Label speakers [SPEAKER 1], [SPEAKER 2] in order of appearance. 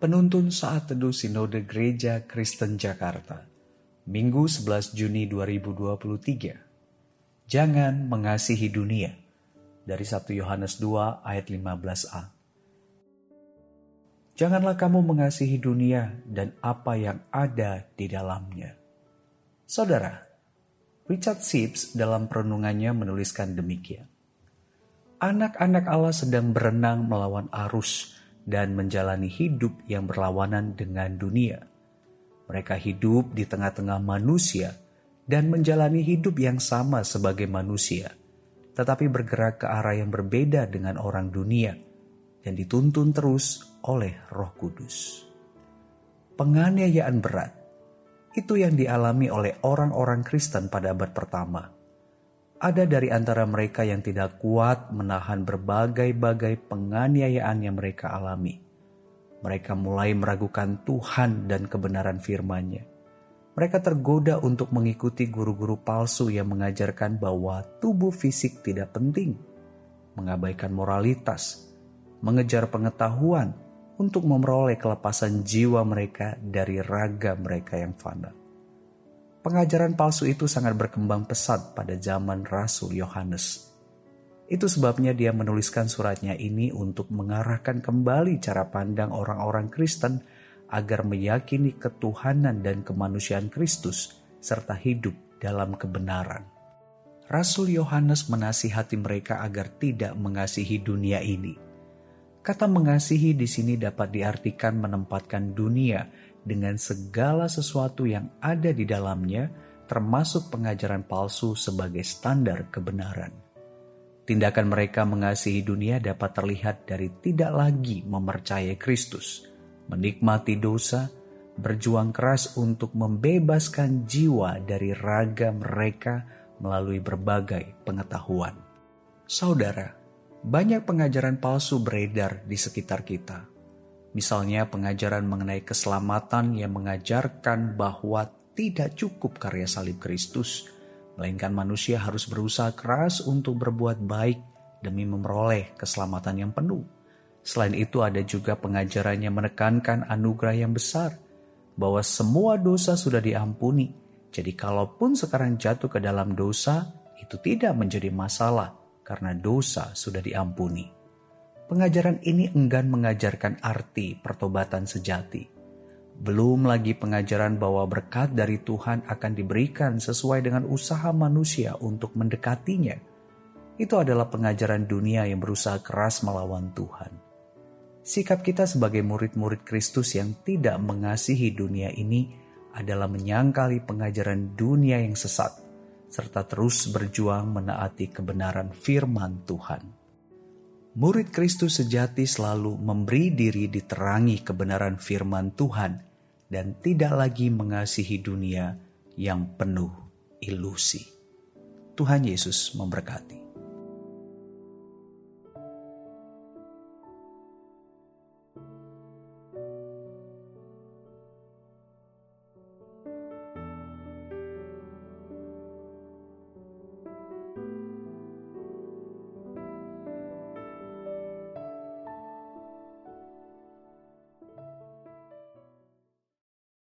[SPEAKER 1] Penuntun Saat Teduh Sinode Gereja Kristen Jakarta Minggu 11 Juni 2023 Jangan mengasihi dunia Dari 1 Yohanes 2 ayat 15a Janganlah kamu mengasihi dunia dan apa yang ada di dalamnya. Saudara, Richard Sips dalam perenungannya menuliskan demikian. Anak-anak Allah sedang berenang melawan arus dan menjalani hidup yang berlawanan dengan dunia. Mereka hidup di tengah-tengah manusia dan menjalani hidup yang sama sebagai manusia, tetapi bergerak ke arah yang berbeda dengan orang dunia dan dituntun terus oleh Roh Kudus. Penganiayaan berat itu yang dialami oleh orang-orang Kristen pada abad pertama ada dari antara mereka yang tidak kuat menahan berbagai-bagai penganiayaan yang mereka alami. Mereka mulai meragukan Tuhan dan kebenaran firman-Nya. Mereka tergoda untuk mengikuti guru-guru palsu yang mengajarkan bahwa tubuh fisik tidak penting, mengabaikan moralitas, mengejar pengetahuan untuk memperoleh kelepasan jiwa mereka dari raga mereka yang fana. Pengajaran palsu itu sangat berkembang pesat pada zaman Rasul Yohanes. Itu sebabnya dia menuliskan suratnya ini untuk mengarahkan kembali cara pandang orang-orang Kristen agar meyakini ketuhanan dan kemanusiaan Kristus serta hidup dalam kebenaran. Rasul Yohanes menasihati mereka agar tidak mengasihi dunia ini. Kata mengasihi di sini dapat diartikan menempatkan dunia dengan segala sesuatu yang ada di dalamnya, termasuk pengajaran palsu sebagai standar kebenaran. Tindakan mereka mengasihi dunia dapat terlihat dari tidak lagi mempercayai Kristus, menikmati dosa, berjuang keras untuk membebaskan jiwa dari raga mereka melalui berbagai pengetahuan. Saudara, banyak pengajaran palsu beredar di sekitar kita Misalnya pengajaran mengenai keselamatan yang mengajarkan bahwa tidak cukup karya salib Kristus, melainkan manusia harus berusaha keras untuk berbuat baik demi memperoleh keselamatan yang penuh. Selain itu ada juga pengajaran yang menekankan anugerah yang besar, bahwa semua dosa sudah diampuni. Jadi kalaupun sekarang jatuh ke dalam dosa, itu tidak menjadi masalah karena dosa sudah diampuni. Pengajaran ini enggan mengajarkan arti pertobatan sejati. Belum lagi pengajaran bahwa berkat dari Tuhan akan diberikan sesuai dengan usaha manusia untuk mendekatinya. Itu adalah pengajaran dunia yang berusaha keras melawan Tuhan. Sikap kita sebagai murid-murid Kristus yang tidak mengasihi dunia ini adalah menyangkali pengajaran dunia yang sesat, serta terus berjuang menaati kebenaran firman Tuhan. Murid Kristus sejati selalu memberi diri diterangi kebenaran firman Tuhan dan tidak lagi mengasihi dunia yang penuh ilusi. Tuhan Yesus memberkati.